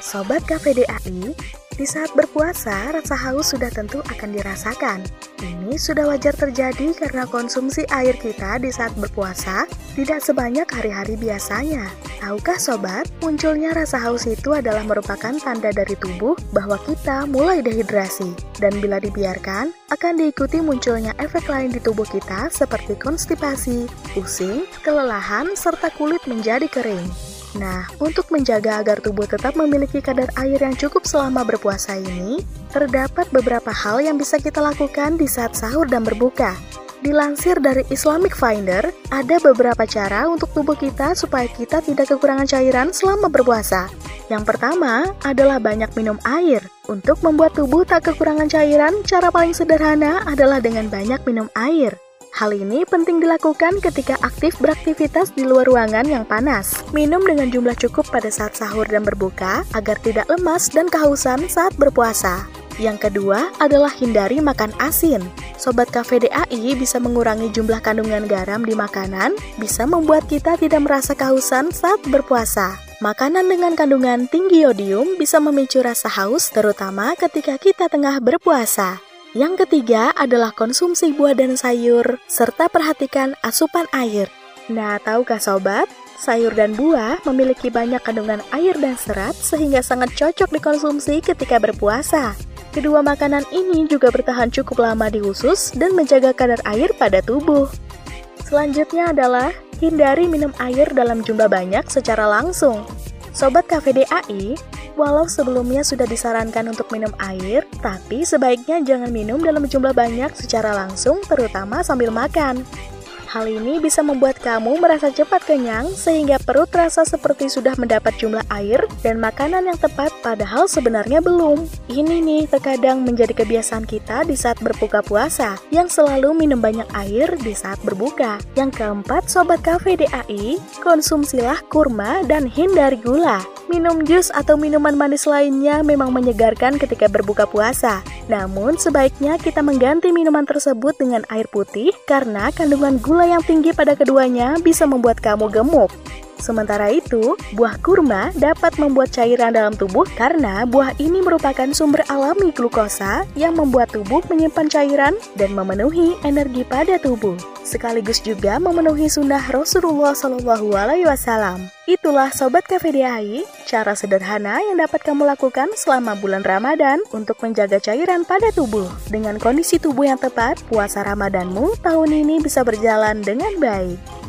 Sobat KVDAI, di saat berpuasa, rasa haus sudah tentu akan dirasakan. Ini sudah wajar terjadi karena konsumsi air kita di saat berpuasa tidak sebanyak hari-hari biasanya. Tahukah sobat, munculnya rasa haus itu adalah merupakan tanda dari tubuh bahwa kita mulai dehidrasi. Dan bila dibiarkan, akan diikuti munculnya efek lain di tubuh kita seperti konstipasi, pusing, kelelahan, serta kulit menjadi kering. Nah, untuk menjaga agar tubuh tetap memiliki kadar air yang cukup selama berpuasa ini, terdapat beberapa hal yang bisa kita lakukan di saat sahur dan berbuka. Dilansir dari Islamic Finder, ada beberapa cara untuk tubuh kita supaya kita tidak kekurangan cairan selama berpuasa. Yang pertama adalah banyak minum air. Untuk membuat tubuh tak kekurangan cairan, cara paling sederhana adalah dengan banyak minum air. Hal ini penting dilakukan ketika aktif beraktivitas di luar ruangan yang panas. Minum dengan jumlah cukup pada saat sahur dan berbuka agar tidak lemas dan kehausan saat berpuasa. Yang kedua adalah hindari makan asin. Sobat KVDAI bisa mengurangi jumlah kandungan garam di makanan, bisa membuat kita tidak merasa kehausan saat berpuasa. Makanan dengan kandungan tinggi yodium bisa memicu rasa haus terutama ketika kita tengah berpuasa. Yang ketiga adalah konsumsi buah dan sayur, serta perhatikan asupan air. Nah, tahukah sobat? Sayur dan buah memiliki banyak kandungan air dan serat sehingga sangat cocok dikonsumsi ketika berpuasa. Kedua makanan ini juga bertahan cukup lama di usus dan menjaga kadar air pada tubuh. Selanjutnya adalah hindari minum air dalam jumlah banyak secara langsung. Sobat KVDAI, Walau sebelumnya sudah disarankan untuk minum air, tapi sebaiknya jangan minum dalam jumlah banyak secara langsung, terutama sambil makan. Hal ini bisa membuat kamu merasa cepat kenyang sehingga perut terasa seperti sudah mendapat jumlah air dan makanan yang tepat padahal sebenarnya belum. Ini nih terkadang menjadi kebiasaan kita di saat berbuka puasa yang selalu minum banyak air di saat berbuka. Yang keempat, Sobat Cafe DAI, konsumsilah kurma dan hindari gula. Minum jus atau minuman manis lainnya memang menyegarkan ketika berbuka puasa. Namun, sebaiknya kita mengganti minuman tersebut dengan air putih karena kandungan gula yang tinggi pada keduanya bisa membuat kamu gemuk. Sementara itu, buah kurma dapat membuat cairan dalam tubuh karena buah ini merupakan sumber alami glukosa yang membuat tubuh menyimpan cairan dan memenuhi energi pada tubuh. Sekaligus juga memenuhi sunnah Rasulullah Shallallahu Alaihi Wasallam. Itulah Sobat KVDAI, cara sederhana yang dapat kamu lakukan selama bulan Ramadan untuk menjaga cairan pada tubuh. Dengan kondisi tubuh yang tepat, puasa Ramadanmu tahun ini bisa berjalan dengan baik.